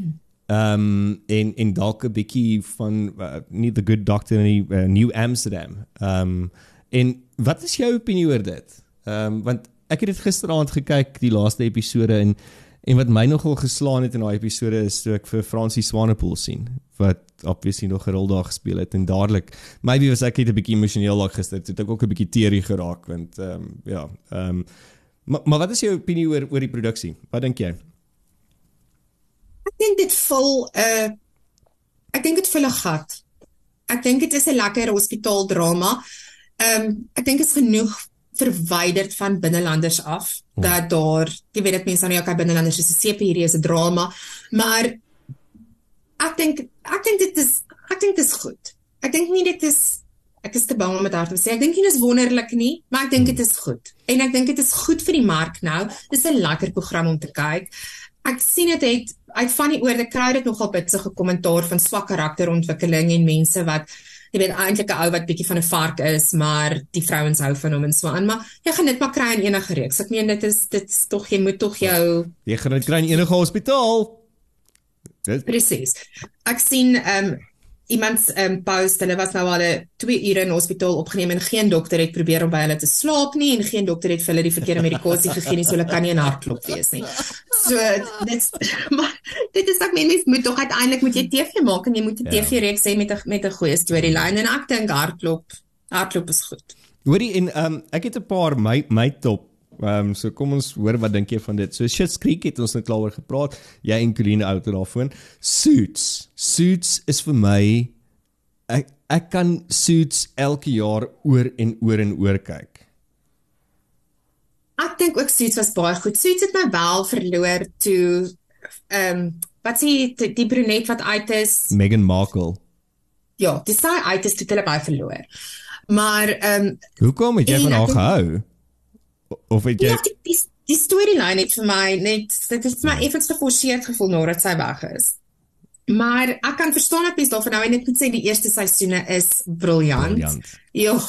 Ehm um, en en dalk 'n bietjie van uh, nie the good doctor in uh, New Amsterdam. Ehm um, en wat is jou opinie oor dit? Ehm um, want ek het dit gisteraand gekyk die laaste episode en En wat my nogal geslaan het in daai episode is toe ek vir Francie Swanepoel sien wat obviously nog 'n rol daar gespeel het en dadelik maybe was ek net 'n bietjie emosioneel daar gister het ek ook 'n bietjie teerie geraak want ehm um, ja ehm um, maar, maar wat is jou opinie oor oor die produksie? Wat dink jy? Ek dink dit vul 'n uh, ek dink dit vul 'n gat. Ek dink dit is 'n lekker hospitaaldrama. Ehm um, ek dink is genoeg verwyderd van binnelanders af hmm. dat daar jy weet dit mense aan jou kan binnelanders is 'n sepe hierdie is 'n drama maar ek dink ek dink dit is ek dink dit is goed. Ek dink nie dit is ek is te bang om dit hard te sê. Ek dink nie dis wonderlik nie maar ek dink dit is goed. En ek dink dit is goed vir die mark nou. Dis 'n lekker program om te kyk. Ek sien dit het uit van die oorde kry dit nogal bitsige kommentaar van swak karakterontwikkeling en mense wat jy weet eintlik 'n ou wat bietjie van 'n vark is, maar die vrouens hou van hom en so aan, maar jy gaan dit maar kry in enige reeks. Ek meen dit is dit is tog jy moet tog jou jy gaan dit kry in enige hospitaal. Presies. Ek sien ehm um, iemand ehm um, post hulle was nou al 2 ure in hospitaal opgeneem en geen dokter het probeer om by hulle te slaap nie en geen dokter het vir hulle die verkeerde medikasie gegee nie so hulle kan nie in hartklop wees nie. So dit *laughs* maar dit is ek meen mens moet tog uiteindelik moet jy TV maak en jy moet 'n ja. TV reeks hê met 'n met 'n goeie storielyn en ek dink hartklop hartklop is goed. Hoorie en ehm um, ek het 'n paar my my top Ehm um, so kom ons hoor wat dink jy van dit? So Shit's Creek het ons net klaar gepraat. Jy en Coline out daarvan. Suits. Suits is vir my ek ek kan Suits elke jaar oor en oor en oor kyk. Ek dink ook Suits was baie goed. Suits het my wel verloor toe ehm um, wat sê die, die brunet wat uit is? Meghan Markle. Ja, dis sy uit is toe hulle baie verloor. Maar ehm um, Hoekom het jy van haar gehou? Of het jy Ja, die die, die storyline het vir my net dit het my effens geforseerd gevoel nadat sy weg is. Maar ek kan verstaan dat mense daarvan nou net moet sê die eerste seisoene is briljant. Ja.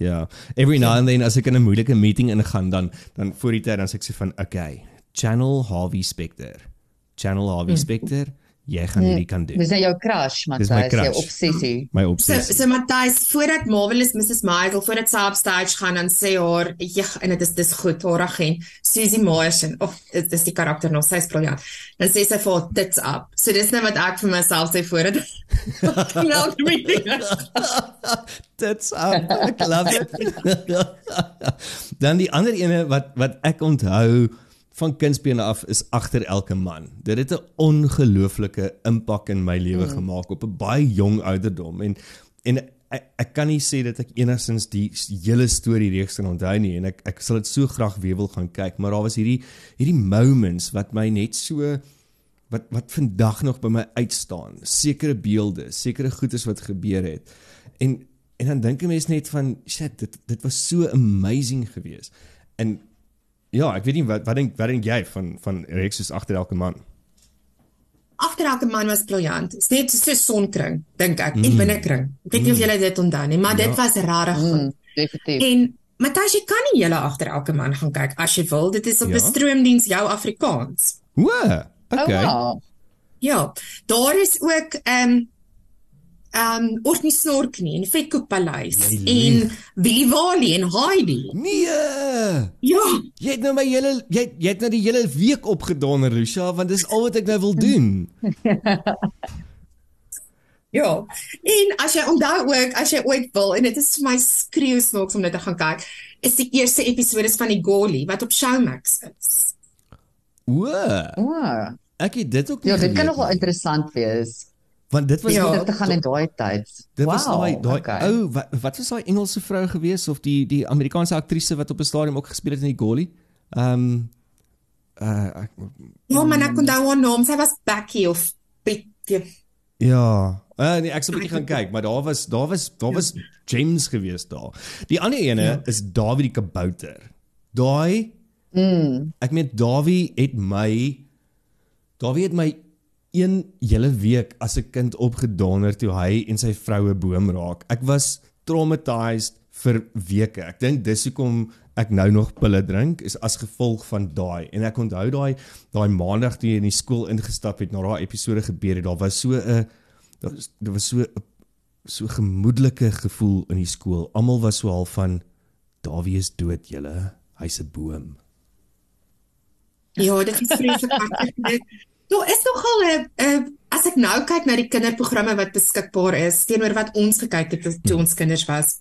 Ja. Every now and then as ek in 'n moeilike meeting ingaan dan dan voor die tyd dan sê ek sê van okay, Channel Harvey Specter. Channel Harvey hmm. Specter. Mm jy gaan hierdie kan doen. Dis nou jou crush, Matthys, jou obsessie. My obsessie. So, so Matthys, voordat Marvelous Mrs. Maisel voordat sy op stage gaan dan sê haar, "Ja, en dit is dis goed, haar agent, Susie Martian, of dit is die karakter nog, sy's briljant." Dan sê sy vir tits up. So dis net wat ek vir myself sê voordat *laughs* Nou, *laughs* Tits up. I love it. *laughs* dan die ander ene wat wat ek onthou van kindsbene af is agter elke man. Dit het 'n ongelooflike impak in my lewe mm. gemaak op 'n baie jong ouderdom en en ek, ek kan nie sê dat ek enigstens die hele storie reeks kan onthou nie en ek ek sal dit so graag weer wil gaan kyk, maar daar was hierdie hierdie moments wat my net so wat wat vandag nog by my uitstaan. Sekere beelde, sekere goedes wat gebeur het. En en dan dink 'n mens net van shit, dit dit was so amazing geweest. En ja, ek weet nie wat wat dink wat dink jy van van Rex soos agter elke man? Agter elke man was briljant. Dit's net so sonkring, dink ek, mm. en binnekring. Ek weet nie mm. of julle dit onthou nie, maar ja. dit was rarig goed. Mm, definitief. En Matthys, jy kan nie julle agter elke man gaan kyk as jy wil. Dit is op 'n ja. stroomdiens jou Afrikaans. O, okay. Oh, wow. Ja, daar is ook ehm um, ehm um, Orkney Snorknie en Vetkoek Paleis en Willie Wally en Heidi. Nee. Ja. Jy het nou my hele jy jy het nou die hele week opgedonder, Lucia, want dis al wat ek nou wil doen. *laughs* ja. En as jy onthou ook, as jy ooit wil en dit is vir my skreeu snoks om net te gaan kyk, is die eerste episode van die Golly wat op Showmax is. O. O. Ek het dit ook Ja, dit kan nogal interessant wees want dit was ja, te gaan in daai tyd. Dit wow, was daai daai okay. ou wat, wat was daai Engelse vrou gewees of die die Amerikaanse aktrise wat op 'n stadium ook gespeel het in die Golly? Ehm um, uh ek Ja, man, ek kon daai one naam, sy was Becky of Betty. Ja. Uh, nee, ek sou 'n bietjie gaan kyk, maar daar was daar was daar was James gewees daar. Die ander ene ja. is Dawie die kabouter. Daai mm. Ek meen Dawie het my Dawie het my een hele week as 'n kind opgedonder toe hy en sy vroue boom raak. Ek was traumatized vir weke. Ek dink dis hoekom ek nou nog pille drink is as gevolg van daai. En ek onthou daai daai maandag toe jy in die skool ingestap het na daai episode gebeur het. Daar was so 'n daar was so 'n so gemoedelike gevoel in die skool. Almal was so half van Dawie is dood, julle. Hy's 'n boom. Ja, dit is vreeslik. Daar is nogal 'n as ek nou kyk na die kinderprogramme wat beskikbaar is teenoor wat ons gekyk het toe ons kinders was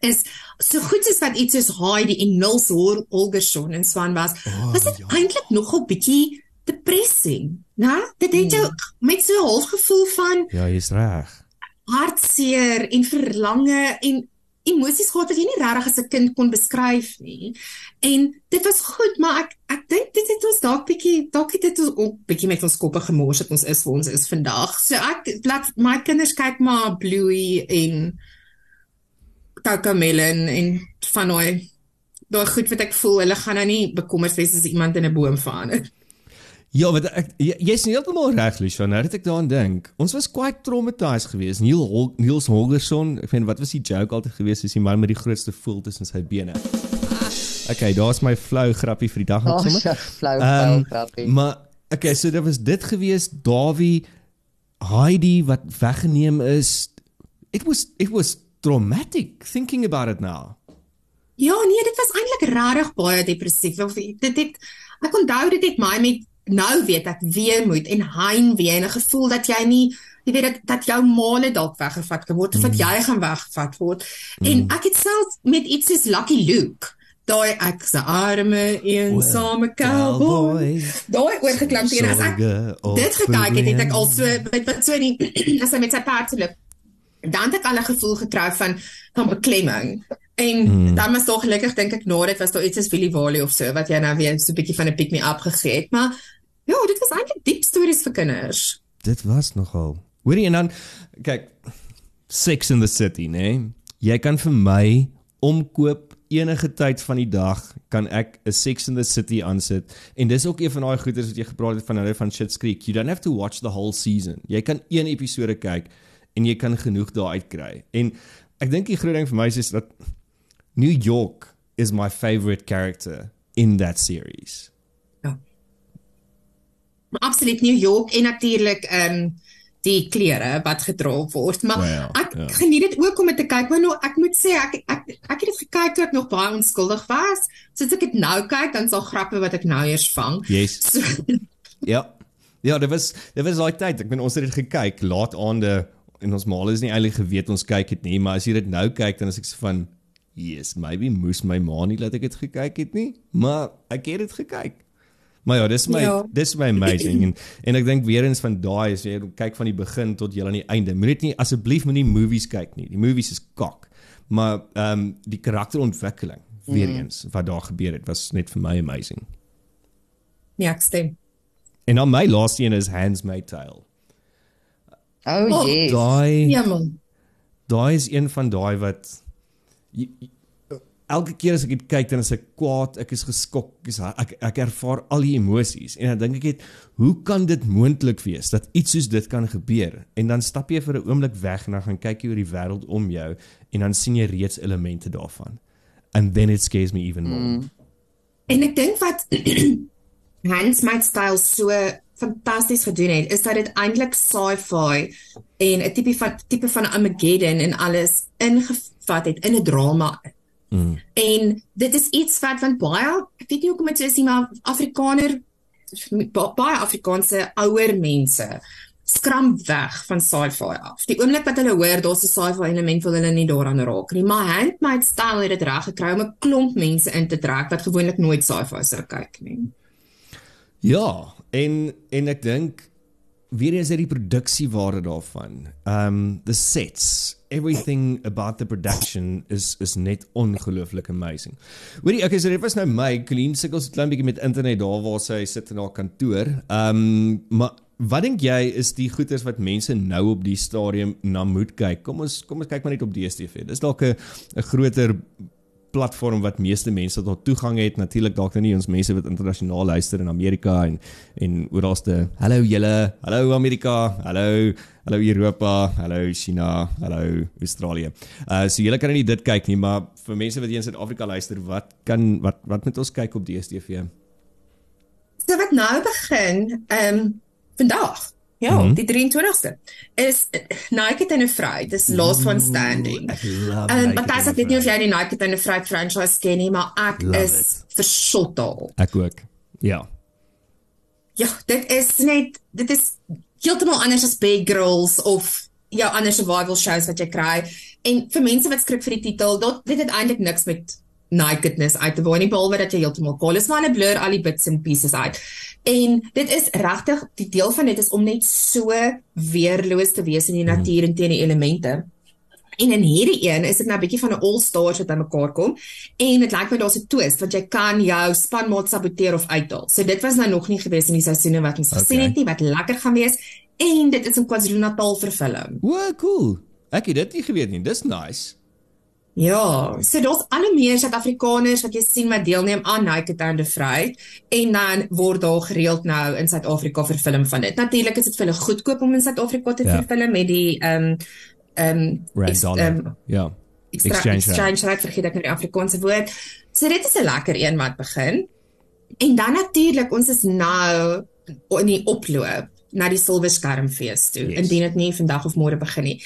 is so goed as wat iets soos Heidi en Nils Holgersson en Swan was. Oh, was dit ja. eintlik nogal bietjie depressing, né? Dit het jou hmm. met so 'n half gevoel van Ja, jy's reg. hartseer en verlange en emosies gehad wat jy nie regtig as 'n kind kon beskryf nie. En dit was goed, maar ek ek dink dit het ons dalk bietjie dalk het dit ons ook bietjie met ons koppe gemors het ons is vir ons is vandag. So ek laat my kinders kyk maar Bluey en Cocomelon en van daai daai goed wat ek voel hulle gaan nou nie bekommerd wees as iemand in 'n boom verander. Ja, wat ek jy's jy heeltemal reg, Lisha. Nou dat ek daaraan dink, ons was quite traumatized geweest. Neil Hol Niels Holgersson, ek weet wat was die joke altyd geweest is die man met die grootste voel tussen sy bene. Okay, daar's my flou grappie vir die dag op sommer. Oh, flou um, grappie. Maar okay, so dit was dit geweest, Dawie Heidi wat weggeneem is. It was it was traumatic thinking about it now. Ja, nee, dit was eintlik regtig baie depressief. Dit het ek onthou dit het my met nou weet ek weemoed en heimwee en 'n gevoel dat jy nie jy weet dat dat jou maane dalk weggevat kan word of dat mm. jy gaan weggevat word. Mm. En ek het self met iets soos Lucky Luke daai ek se arme eensame cowboy. Daai oorgeklank teen as ek dit gekyk het, het ek al so met wat so nie *clears throat* as hy met sy perd loop. Dan het ek al 'n gevoel gekry van van beklemming. En hmm. dan was tog gelukkig dink ek nou dit was daar iets soos Willie Wally of so wat jy nou weer so 'n bietjie van 'n pick me up gegee het, maar Ja, dit was eintlik diep stories vir kinders. Dit was nogal. Hoorie en dan kyk Sex in the City, né? Nee? Jy kan vir my omkoop enige tyd van die dag kan ek 'n Sex in the City aansit en dis ook een van daai goeders wat jy gepraat het van hulle van Shit's Creek. You don't have to watch the whole season. Jy kan een episode kyk en jy kan genoeg daaruit kry. En ek dink die groot ding vir my is dat New York is my favorite character in that series absoluut New York en natuurlik ehm um, die klere wat gedra word. Maar well, ja, ek ja. geniet dit ook om dit te kyk, maar nou ek moet sê ek ek ek het dit gekyk toe ek nog baie onskuldig was. So as ek dit nou kyk, dan sal grappe wat ek nou eers vang. Yes. *laughs* So, ja. Ja, dit was dit was daai tyd. Ek bedoel ons het dit gekyk laat aande en ons maal is nie eintlik geweet ons kyk dit nie, maar as jy dit nou kyk dan is ek so van yes, maybe moes my ma nie laat ek dit gekyk het nie, maar ek het dit gekyk. Maar ja, dis my ja. dis my amazing en en ek dink weer eens van daai as jy kyk van die begin tot jy aan die einde. Moenie nie asseblief moenie movies kyk nie. Die movies is kak. Maar ehm um, die karakterontwikkeling weer mm. eens wat daar gebeur het was net vir my amazing. Ja, ek stem. En dan my laaste een is Handsmaid Tale. Oh, oh daai Ja man. Daai is een van daai wat elke keer as ek dit kyk dan is ek kwaad, ek is geskok, ek is ek ek ervaar al die emosies en dan dink ek net hoe kan dit moontlik wees dat iets soos dit kan gebeur? En dan stap jy vir 'n oomblik weg en dan gaan kyk jy oor die wêreld om jou en dan sien jy reeds elemente daarvan. And then it scares me even more. Mm. En ek dink wat *clears throat* Hans Mike style so fantasties gedoen het, is dat dit eintlik sci-fi en 'n tipe van tipe van Armageddon en alles ingevat het in 'n drama Mm. En dit is iets wat van baie, ek weet nie hoekom dit so is nie, maar Afrikaner baie Afrikaanse ouer mense skram weg van sci-fi af. Die oomblik wat hulle hoor daar's 'n sci-fi element wil hulle nie daaraan raak nie. Maar Handmaid's Tale het dit reg gekry om 'n klomp mense in te trek wat gewoonlik nooit sci-fi sou kyk nie. Ja, en en ek dink weer eens uit die produksiewaarde daarvan. Um the sets, everything about the production is is net ongelooflik amazing. Hoorie, okay, so dit was nou my Colleen Sickles 'n klein bietjie met internet daar waar sy sit in haar kantoor. Um maar wat dink jy is die goeders wat mense nou op die stadium na moet kyk? Kom ons kom ons kyk maar net op DStv. Dis dalk 'n 'n groter platform wat meeste mense tot toegang het natuurlik dalk nou nie ons mense wat internasionaal luister in Amerika en en oralste hallo julle hallo Amerika hallo hallo Europa hallo China hallo Australië. Uh so julle kan nie dit kyk nie maar vir mense wat hier in Suid-Afrika luister wat kan wat wat moet ons kyk op DStv? So wat nou begin ehm um, vandag Ja, mm -hmm. die 23ste is Nike and Afraid. Dis Last One Standing. En maar dis ek weet nie of jy die Nike and Afraid franchise ken nie, maar ek love is versot daar. Ek ook. Ja. Ja, dit is net dit is heeltemal anders as Big Girls of ja, ander survival shows wat jy kry. En vir mense wat skrik vir die titel, dit het eintlik niks met nakedness uit te waai nie behalwe dat jy heeltemal kaal is maar hulle blur al die bits and pieces uit. En dit is regtig die deel van dit is om net so weerloos te wees in die natuur en teen die elemente. En in hierdie een is dit nou 'n bietjie van 'n all-stars wat bymekaar kom en dit lyk my daar's 'n twist want jy kan jou spanmaat saboteer of uithaal. So dit was nou nog nie gewees in die seisoene wat ons okay. gesien het nie wat lekker gaan wees en dit is in KwaZulu-Natal vervilm. O, cool. Ek het dit nie geweet nie. Dis nice. Ja, so daar's al meer Suid-Afrikaners wat jy sien wat deelneem aan Naked and Afraid en dan word daar gereeld nou in Suid-Afrika vervilm van dit. Natuurlik is dit vir hulle goedkoop om in Suid-Afrika te ja. vervilm met die ehm um, ehm um, um, ja. Exchange, exchange rate vergeet ek nou die Afrikaanse woord. So dit is 'n lekker een wat begin. En dan natuurlik ons is nou in die oploop na die Silverskermfees toe yes. indien dit nie vandag of môre begin nie.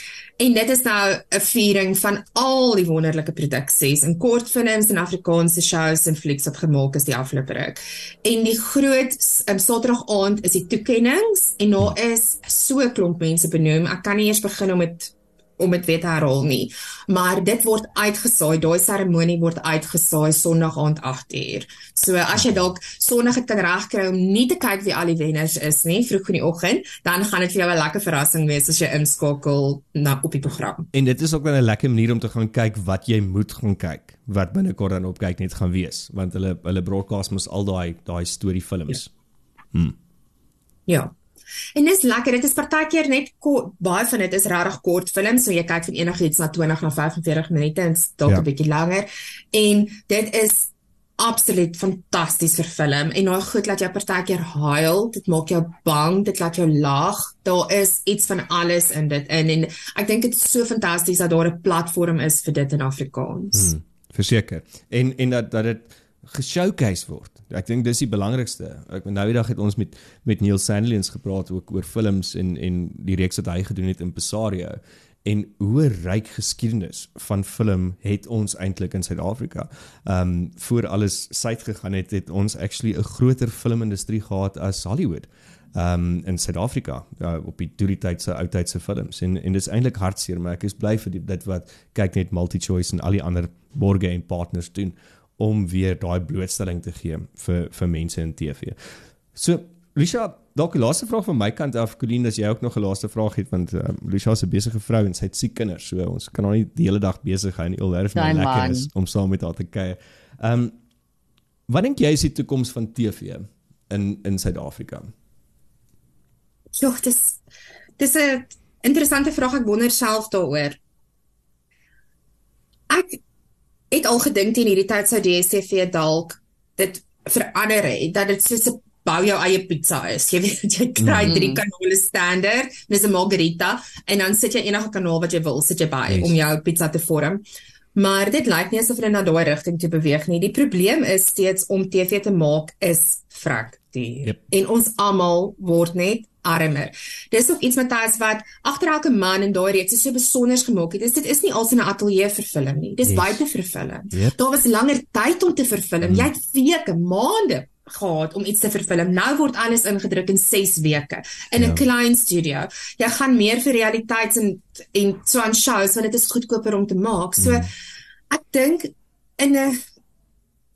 En dit is nou 'n viering van al die wonderlike produksies en kortfilms en Afrikaanse shows en flieks wat gemaak is die afgelope ruk. En die groot um, Saterdag aand is die toekenninge en daar is so 'n klomp mense benoem. Ek kan nie eers begin om dit om dit weer te herhaal nie. Maar dit word uitgesaai, daai seremonie word uitgesaai Sondag aand 8uur. So as jy dalk Sondag kan regkry om nie te kyk wie al die wenners is nie, vroeg in die oggend, dan gaan dit vir jou 'n lekker verrassing wees as jy inskakel na op die program. En dit is ook 'n lekker manier om te gaan kyk wat jy moet gaan kyk, wat binnekort dan op kyk net gaan wees, want hulle hulle broadcast mos al daai daai storiefilms. Ja. Hm. Ja. En dis lekker, dit is partykeer net kort, baie van dit is regtig kort films, so jy kyk van enigiets na 20 na 45 minute en dalk 'n ja. bietjie langer. En dit is absoluut fantasties vir film en nou goed laat jy partykeer huil, dit maak jou bang, dit laat jou lag. Daar is iets van alles in dit in en ek dink dit is so fantasties dat daar 'n platform is vir dit in Afrikaans. Hmm, verseker. En en dat dat dit geshowcase word. Ek dink dis die belangrikste. Ek nou die dag het ons met met Neil Sandlians gepraat ook oor films en en die reeks wat hy gedoen het in Pesario en hoe ryk geskiedenis van film het ons eintlik in Suid-Afrika. Ehm um, voor alles suid gegaan het, het ons actually 'n groter filmindustrie gehad as Hollywood. Ehm um, in Suid-Afrika ja, op die toeritydse oudtydse films en en dis eintlik hartseer maar ek is bly vir die, dit wat kyk net MultiChoice en al die ander borge en partners doen om weer daai blootstelling te gee vir vir mense in TV. So, Lisha, dalk 'n laaste vraag van my kant af, Colleen, as jy ook nog 'n laaste vraag het want um, Lisha is 'n besige vrou en sy het siek kinders, so ons kan haar nie die hele dag besig hou en alwerf net lekker is om saam met haar te kuier. Ehm um, wat dink jy is die toekoms van TV in in Suid-Afrika? Ja, dis dis 'n interessante vraag. Ek wonder self daaroor. Ek het al gedink teen hierdie tyd sou DStv dalk dit verander het dat dit soos 'n bou jou eie pizza is. Jy weet *laughs* jy kry drie mm. kanale standaard, dis 'n margarita en dan sit jy enige kanaal wat jy wil sit jy by yes. om jou pizza te vorm. Maar dit lyk nie asof hulle na daai rigting te beweeg nie. Die probleem is steeds om TV te maak is vrek duur. Yep. En ons almal word net armer. Dis ook iets Matthys wat agter elke man in daai reeks so besonder gemaak het. Dis dit is nie als in 'n ateljee vervilm nie. Dis yes. buite vervilm. Yep. Daar was langer tyd om te vervilm. Mm. Jy het weke, maande gehad om iets te vervilm. Nou word alles ingedruk in 6 weke in 'n ja. klein studio. Jy gaan meer vir realiteits en en so aan shows want dit is goedkoper om te maak. So mm. ek dink in 'n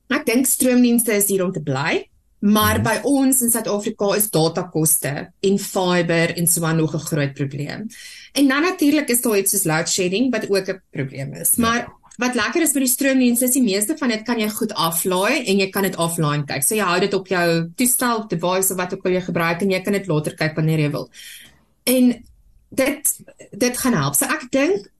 ek dink stroomdienste is hier om te bly. Maar mm. by ons in Suid-Afrika is datakoste en fiber en so 'n nog 'n groot probleem. En dan natuurlik is daar iets soos load shedding wat ook 'n probleem is. Ja. Maar Wat lekker is met die stroomdienste is die meeste van dit kan jy goed aflaai en jy kan dit offline kyk. So jy hou dit op jou toestel, device of wat ook al jy gebruik en jy kan dit later kyk wanneer jy wil. En dit dit gaan help. So ek dink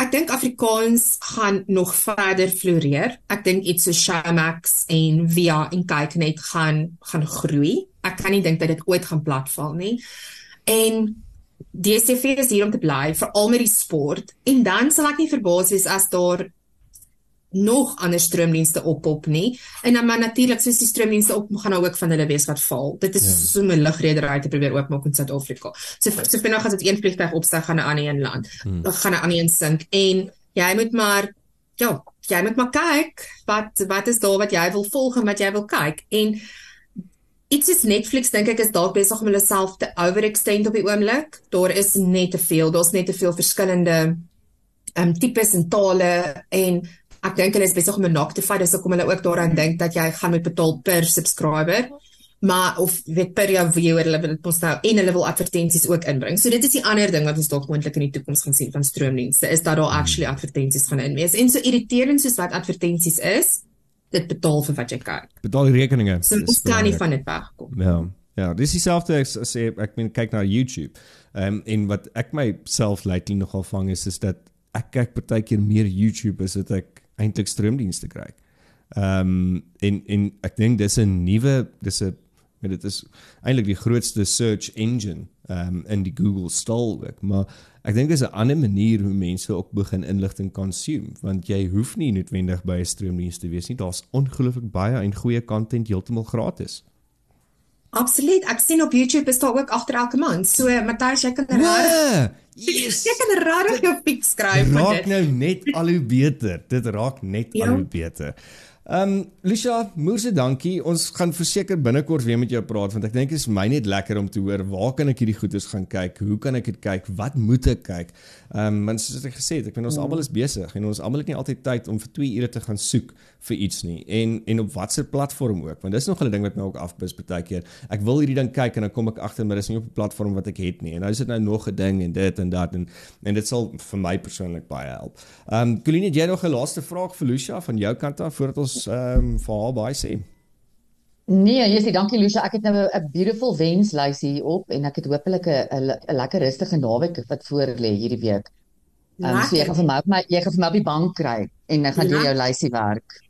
ek dink Afrikaans gaan nog verder floreer. Ek dink iets so Showmax en Via en Kyknet gaan gaan groei. Ek kan nie dink dat dit ooit gaan platval nie. En DStv is hier om te bly vir al met die sport en dan sal ek nie verbaas wees as daar nog ander stroomdienste oppop nie. En dan maar natuurlik soos die stroomdienste op gaan nou ook van hulle wees wat val. Dit is ja. so 'n lugredery te probeer oopmaak in Suid-Afrika. So so vinnig as dit een vliegtuig opstyg gaan 'n ander een land. Hmm. dan gaan 'n ander een sink. En jy moet maar ja jy moet maar kyk wat wat is daar wat jy wil volg en wat jy wil kyk. En Iets is Netflix dink ek is dalk besig om hulle self te overextend op die oomblik. Daar is net te veel, daar's net te veel verskillende ehm um, tipes en tale en ek dink hulle is besig om 'n knock te vat, dis hoekom hulle ook daaraan dink dat jy gaan moet betaal per subscriber. Maar of weet per jou viewer hulle wil dit mos nou en hulle wil advertensies ook inbring. So dit is die ander ding wat ons dalk moontlik in die toekoms gaan sien van stroomdienste is dat daar actually advertensies van in wees. En so irriterend soos wat advertensies is, dit betaal vir wat jy kyk. Betaal die rekeninge. So ons kan nie van dit wegkom. Ja. Ja, dis dieselfde as sê ek meen kyk na YouTube. Ehm um, en wat ek myself lately nogal vang is is dat ek kyk partykeer meer YouTube as dit ek eintlik stroomdienste kry. Ehm um, en en ek dink dis 'n nuwe dis 'n dit is eintlik die grootste search engine ehm um, in die Google stal ook, maar Ek dink dis 'n ander manier hoe mense ook begin inligting consume, want jy hoef nie noodwendig by 'n stroomdiens te wees nie. Daar's ongelooflik baie en goeie content heeltemal gratis. Absoluut. Ek sien op YouTube is daar ook agter elke maand. So Matthys, jy kan rarig. Yes. *laughs* Jy kan rarig jou fix skryf vir dit. Raak nou net al hoe beter. Dit raak net ja. al hoe beter. Ehm um, Lisha, moerse dankie. Ons gaan verseker binnekort weer met jou praat want ek dink dit is my net lekker om te hoor waar kan ek hierdie goedes gaan kyk? Hoe kan ek dit kyk? Wat moet ek kyk? Ehm um, want soos ek gesê het, ek weet ons almal is besig en ons almal het nie altyd tyd om vir 2 ure te gaan soek vir iets nie. En en op watter platform ook? Want dis nog 'n ding wat my ook afbus baie keer. Ek wil hierdie ding kyk en dan kom ek agter maar dis nie op 'n platform wat ek het nie. En nou is dit nou nog 'n ding en dit en dat en en dit sal vir my persoonlik baie help. Ehm um, Colleen, jy nog 'n laaste vraag vir Lucia van jou kant af voordat ons ehm um, vir haar baie sê. Nee, jy sê dankie Lucia. Ek het nou 'n beautiful wenslys hier op en ek het hopelik 'n lekker rustige naweek wat voor lê hierdie week. Ehm um, so jy gaan vir my jy gaan vir my op die bank kry en dan gaan jy jou lysie werk.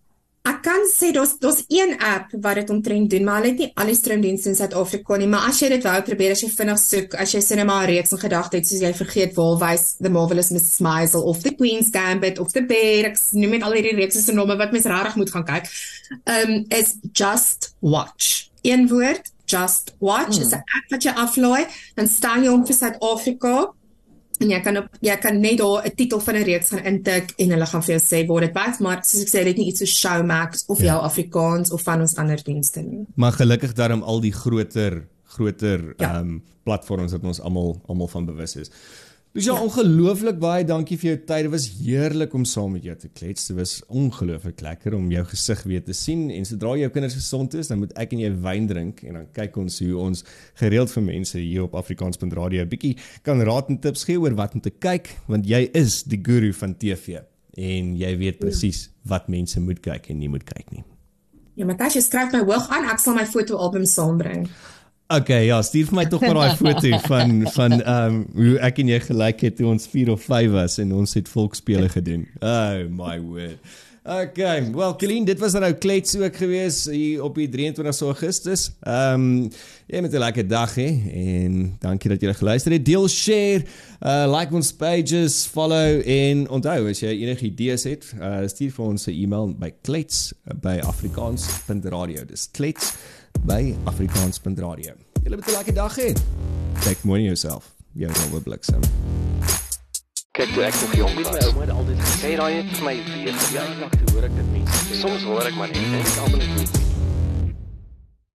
Ek kan sê daar's daar's een app wat dit omtrent doen, maar hulle het nie al die stroomdienste in Suid-Afrika nie, maar as jy dit wou probeer, as jy vinnig soek, as jy sinema reeks in gedagte het, soos jy vergeet waar wys The Marvelous Mrs. Maisel of The Queen's Gambit of The Bear, ek noem net al hierdie reekse se name wat mens regtig moet gaan kyk. Um is Just Watch. Een woord, Just Watch hmm. is 'n app wat jy aflaai, dan staan jy om vir Suid-Afrika en jy kan op jy kan net daar 'n titel van 'n reeks gaan intik en hulle gaan vir jou sê waar dit was maar soos ek sê dit nie iets so Showmax of ja. jou Afrikaans of van ons ander dienste nie. Maar gelukkig daarom al die groter groter ehm ja. um, platforms wat ons almal almal van bewus is. Dus ja, ja. ongelooflik baie dankie vir jou tyd. Dit was heerlik om saam met jou te klets. Dit was ongelooflik lekker om jou gesig weer te sien. En sodra jou kinders gesond is, dan moet ek en jy wyn drink en dan kyk ons hoe ons gereeld vir mense hier op Afrikaans.radio 'n bietjie kan raad en tips gee oor wat om te kyk, want jy is die guru van TV en jy weet presies wat mense moet kyk en nie moet kyk nie. Ja, Matasha skryf my hoog aan. Ek sal my fotoalbum saambring. Okay, ja, stuur vir my tog maar daai *laughs* foto van van ehm um, hoe ek en jy gelyk het toe ons 4 of 5 was en ons het volksspele gedoen. Oh my word. Okay, wel Colleen, dit was nou klets ook gewees hier op die 23 Augustus. Ehm um, jy met 'n lekker dag hè en dankie dat jy geluister het. Deel, share, uh like ons pages, follow en onthou as jy enige idees het, uh stuur vir ons 'n e-mail by klets by afrikaans.radio. Dis klets by afrikaans.radio. Julle moet 'n lekker dag hê. Kyk mooi na jouself. Jou Robert Bliksem. Kyk toe ek nog jong was. My ouma het altyd gesê daai het vir my weer jare lank hoor ek dit mense. Soms hoor ek maar net en ek almal net